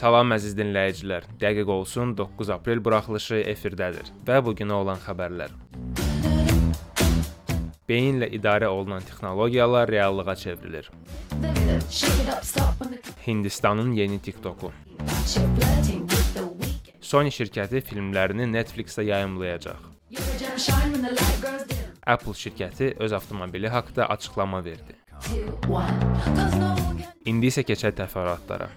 Salam əziz dinləyicilər. Dəqiq olsun 9 aprel buraxılışı efirdədir və bu günə olan xəbərlər. Beyinlə idarə olunan texnologiyalar reallığa çevrilir. Hindistanın yeni TikToku. Sony şirkəti filmlərini Netflix-də yayımlayacaq. Apple şirkəti öz avtomobili haqqında açıqlama verdi. İndi isə keçək təfərrüatlara.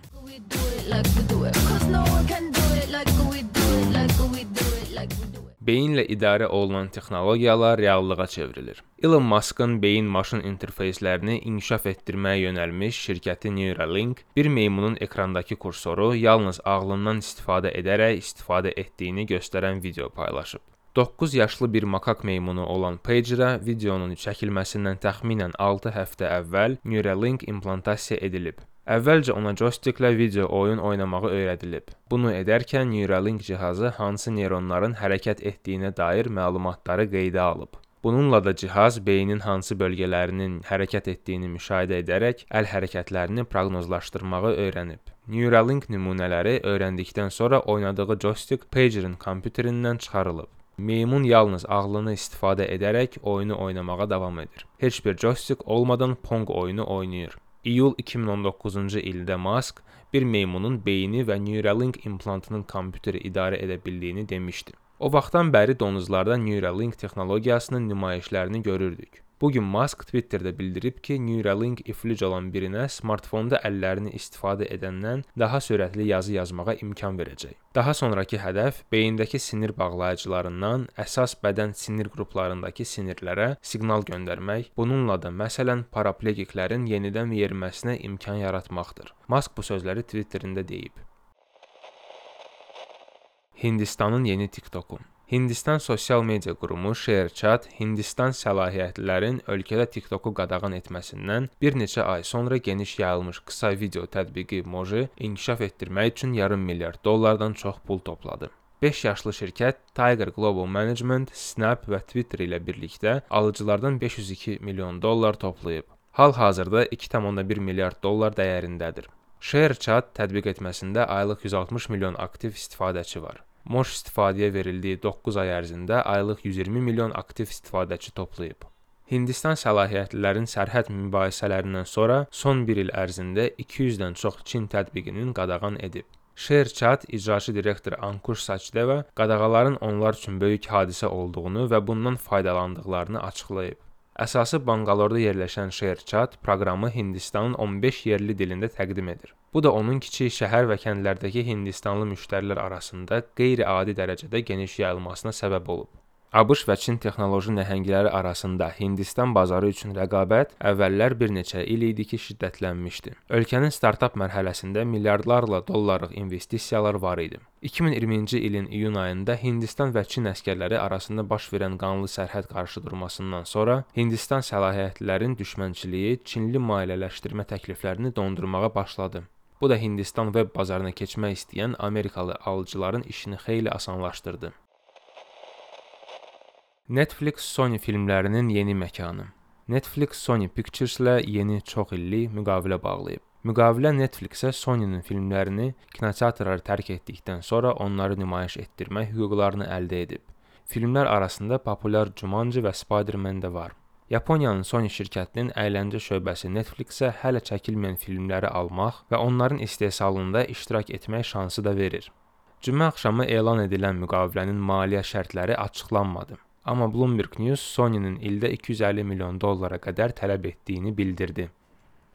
Beyinlə idarə olunan texnologiyalar reallığa çevrilir. Elon Musk'ın beyin maşın interfeyslərini inkişaf etdirməyə yönəlmiş şirkəti Neuralink bir meymunun ekrandakı kursoru yalnız ağlından istifadə edərək istifadə etdiyini göstərən video paylaşıb. 9 yaşlı bir makak meymunu olan Pager-a videonun çəkilməsindən təxminən 6 həftə əvvəl Neuralink implantasiya edilib. Əvvəlcə ona joysticklə video oyun oynamağı öyrədilib. Bunu edərkən Neuralink cihazı hansı neyronların hərəkət etdiyinə dair məlumatları qeydə alıb. Bununla da cihaz beynin hansı bölgələrinin hərəkət etdiyini müşahidə edərək əl hərəkətlərini proqnozlaşdırmağı öyrənib. Neuralink nümunələri öyrəndikdən sonra oynadığı joystick pagerin kompüterindən çıxarılıb. Meymun yalnız ağlını istifadə edərək oyunu oynamağa davam edir. Heç bir joystick olmadan Pong oyunu oynayır. İyul 2019-cu ildə Musk bir meymunun beyni və Neuralink implantının kompüteri idarə edə bildiyini demişdi. O vaxtdan bəri donuzlarda Neuralink texnologiyasının nümayişlərini görürdük. Bu gün Musk Twitterdə bildirib ki, Neuralink iflic olan birinə smartfonda əllərini istifadə edəndən daha sürətli yazı yazmağa imkan verəcək. Daha sonrakı hədəf beyindəki sinir bağlayıcılarından əsas bədən sinir qruplarındakı sinirlərə siqnal göndərmək, bununla da məsələn paraplegiklərin yenidən yeriməsinə imkan yaratmaqdır. Musk bu sözləri Twitterində deyib. Hindistanın yeni TikToku Hindistan sosial media qurumu ShareChat Hindistan səlahiyyətlilərin ölkədə TikToku qadağan etməsindən bir neçə ay sonra geniş yayılmış qısa video tətbiqi Moji inkişaf etdirmək üçün yarım milyard dollardan çox pul topladı. 5 yaşlı şirkət Tiger Global Management, Snap və Twitter ilə birlikdə alıcılardan 502 milyon dollar toplayıb. Hal-hazırda 2.1 milyard dollar dəyərindədir. ShareChat tətbiq etməsində aylıq 160 milyon aktiv istifadəçi var. Moş istifadəyə verildiyi 9 ay ərzində aylıq 120 milyon aktiv istifadəçi toplayıb. Hindistan səlahiyyətlilərin sərhəd mübahisələrindən sonra son 1 il ərzində 200-dən çox Çin tətbiqinin qadağan edib. ShareChat icraçı direktor Ankush Sachdeva qadağaların onlar üçün böyük hadisə olduğunu və bundan faydalandıqlarını açıqlayıb. Əsası Banqalorda yerləşən ShareChat proqramı Hindistanın 15 yerli dilində təqdim edir. Bu da onun kiçik şəhər və kəndlərdəki Hindistanlı müştərilər arasında qeyri-adi dərəcədə geniş yayılmasına səbəb olub. ABŞ və Çin texnoloji nəhəngləri arasında Hindistan bazarı üçün rəqabət əvvəllər bir neçə il idi ki, şiddətlənmişdi. Ölkənin startap mərhələsində milyardlarla dollarlıq investisiyalar var idi. 2020-ci ilin iyun ayında Hindistan və Çin əskərləri arasında baş verən qanlı sərhəd qarşıdurmasından sonra Hindistan səlahiyyətlilərin düşmənçiliyi Çinli maliyyələşdirmə təkliflərini dondurmağa başladı. Bu da Hindistan veb bazarına keçmək istəyən Amerikalı alıcıların işini xeyli asanlaşdırdı. Netflix Sony filmlərinin yeni məkanı. Netflix Sony Pictures-lə yeni çox illik müqavilə bağlayıb. Müqavilə Netflix-ə Sony-nin filmlərini kinoteatrları tərk etdikdən sonra onları nümayiş etdirmək hüquqlarını əldə edib. Filmlər arasında populyar Jumanji və Spider-Man də var. Yaponiyanın Sony şirkətinin əyləncə şöbəsi Netflix-ə hələ çəkilməyən filmləri almaq və onların istehsalında iştirak etmək şansı da verir. Cümə axşamı elan edilən müqavilənin maliyyə şərtləri açıqlanmadı. Amma Bloomberg News Sony-nin ildə 250 milyon dollara qədər tələb etdiyini bildirdi.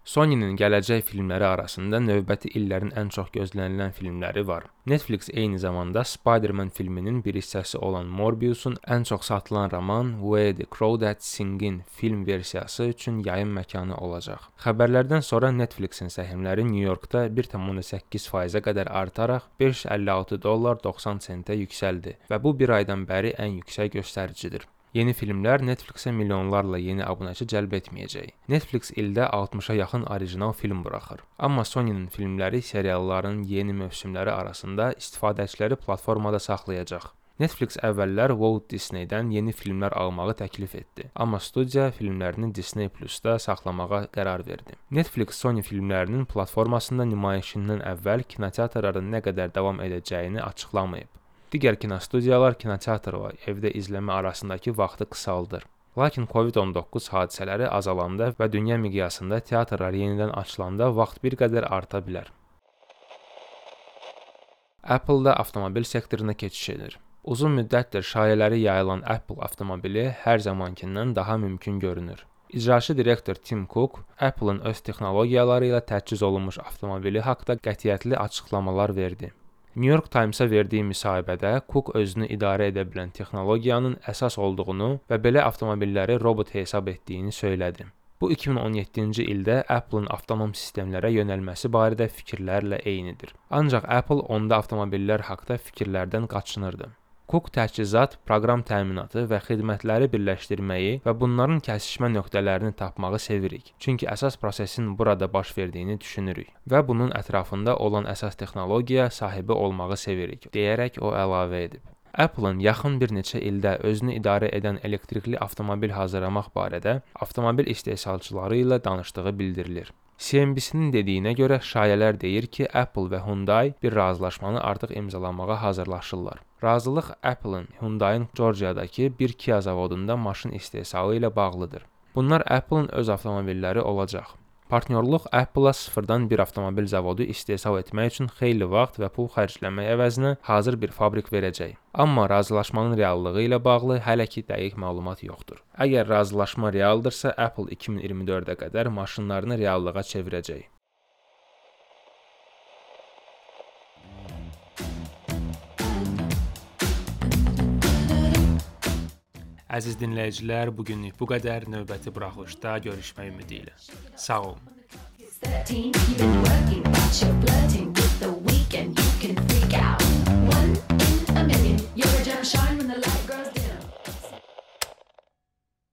Sony-nin gələcək filmləri arasında növbəti illərin ən çox gözlənilən filmləri var. Netflix eyni zamanda Spider-Man filminin bir hissəsi olan Morbius-un ən çox satılan roman Where the Crawdads Sing-in film versiyası üçün yayım məkanı olacaq. Xəbərlərdən sonra Netflix-in səhmləri New Yorkda 1.8%-ə qədər artaraq 556 dollar 90 sentə yüksəldi və bu bir aydan bəri ən yüksək göstəricidir. Yeni filmlər Netflix-ə milyonlarla yeni abunəçi cəlb etməyəcək. Netflix ildə 60-a yaxın orijinal film buraxır. Amma Sony-nin filmləri serialların yeni mövsümləri arasında istifadəçiləri platformada saxlayacaq. Netflix əvvəllər Walt Disney-dən yeni filmlər almağı təklif etdi, amma studiya filmlərini Disney Plus-da saxlamağa qərar verdi. Netflix Sony filmlərinin platformasında nümayişindən əvvəl kinoteatrların nə qədər davam edəcəyini açıqlamayıb. Digər kinostudiyalar kinoteatr və evdə izləmə arasındakı vaxtı qısaldır. Lakin COVID-19 hadisələri azalanda və dünya miqyasında teatrlar yenidən açılanda vaxt bir qədər arta bilər. Apple-da avtomobil sektoruna keçiş edir. Uzun müddətdir şayələri yayılan Apple avtomobili hər zamankindən daha mümkün görünür. İcraçı direktor Tim Cook Apple-ın öz texnologiyaları ilə təchiz olunmuş avtomobili haqqında qətiyyətli açıqlamalar verdi. New York Times-a verdiyi müsahibədə Cook özünü idarə edə bilən texnologiyanın əsas olduğunu və belə avtomobilləri robot hesab etdiyini söylədi. Bu 2017-ci ildə Apple-ın avtonom sistemlərə yönəlməsi barədə fikirlərlə eynidir. Ancaq Apple onda avtomobillər haqqında fikirlərdən qaçınırdı. Cook təchizat, proqram təminatı və xidmətləri birləşdirməyi və bunların kəsişmə nöqtələrini tapmağı sevirik. Çünki əsas prosesin burada baş verdiyini düşünürük və bunun ətrafında olan əsas texnologiya sahibi olmağı sevirik, deyərək o əlavə edib. Apple-ın yaxın bir neçə ildə özünü idarə edən elektrikli avtomobil hazırlamaq barədə avtomobil istehsalçıları ilə danışdığı bildirilir. CNBC-nin dediyinə görə şayələr deyir ki, Apple və Hyundai bir razılaşmanı artıq imzalamağa hazırlaşırlar. Razılıq Apple-ın Hyundai-ın Georgiadakı bir Kia zavodunda maşın istehsalı ilə bağlıdır. Bunlar Apple-ın öz avtomobilləri olacaq. Partnyorluq Apple-a sıfırdan bir avtomobil zavodu istehsal etmək üçün xeyli vaxt və pul xərcləmək əvəzinə hazır bir fabrik verəcək. Amma razılaşmanın reallığı ilə bağlı hələ ki dəqiq məlumat yoxdur. Əgər razılaşma realdırsa, Apple 2024-ə qədər maşınlarını reallığa çevirəcək. Əziz dinləyicilər, bu günlük bu qədər. Növbəti buraxılışda görüşmək ümidi ilə. Sağ olun. 13 you working but you're flirting with the weekend you can freak out one in a million you're a damn shine when the light grows